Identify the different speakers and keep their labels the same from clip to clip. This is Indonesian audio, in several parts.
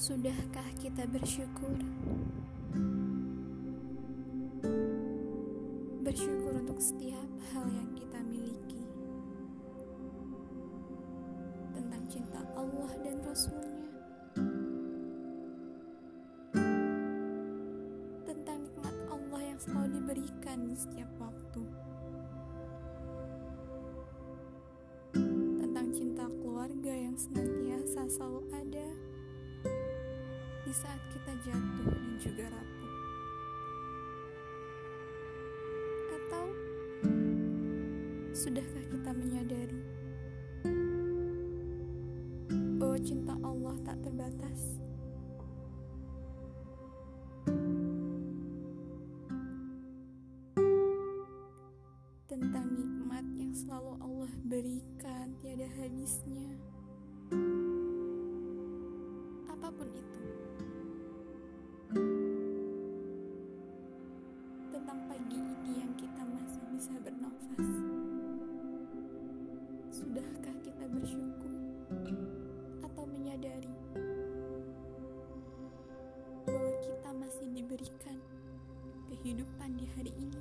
Speaker 1: Sudahkah kita bersyukur? Bersyukur untuk setiap hal yang kita miliki. Tentang cinta Allah dan Rasulnya. Tentang nikmat Allah yang selalu diberikan di setiap waktu. Tentang cinta keluarga yang senantiasa selalu di saat kita jatuh dan juga rapuh. Atau sudahkah kita menyadari bahwa cinta Allah tak terbatas? Tentang nikmat yang selalu Allah berikan tiada habisnya. Sudahkah kita bersyukur atau menyadari bahwa kita masih diberikan kehidupan di hari ini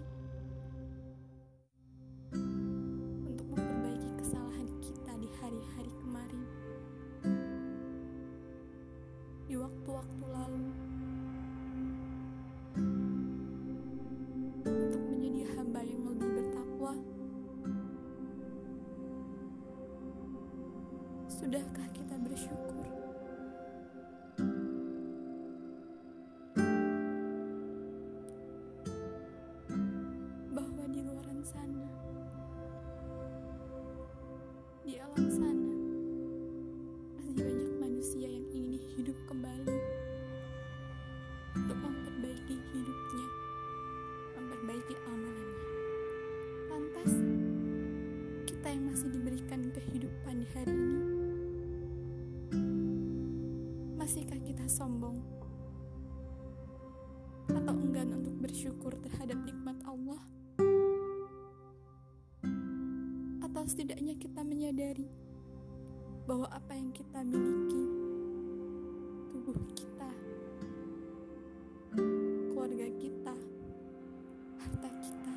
Speaker 1: untuk memperbaiki kesalahan kita di hari-hari kemarin, di waktu-waktu lalu? Sudahkah kita bersyukur? Bahwa di luar sana, di alam sana, masih banyak manusia yang ingin hidup kembali untuk memperbaiki hidupnya memperbaiki amalannya. Lantas, kita yang masih diberikan kehidupan di hari ini, masihkah kita sombong atau enggan untuk bersyukur terhadap nikmat Allah? Atau setidaknya kita menyadari bahwa apa yang kita miliki, tubuh kita, keluarga kita, harta kita,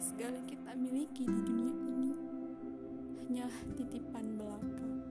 Speaker 1: segala yang kita miliki di dunia ini hanyalah titipan belaka.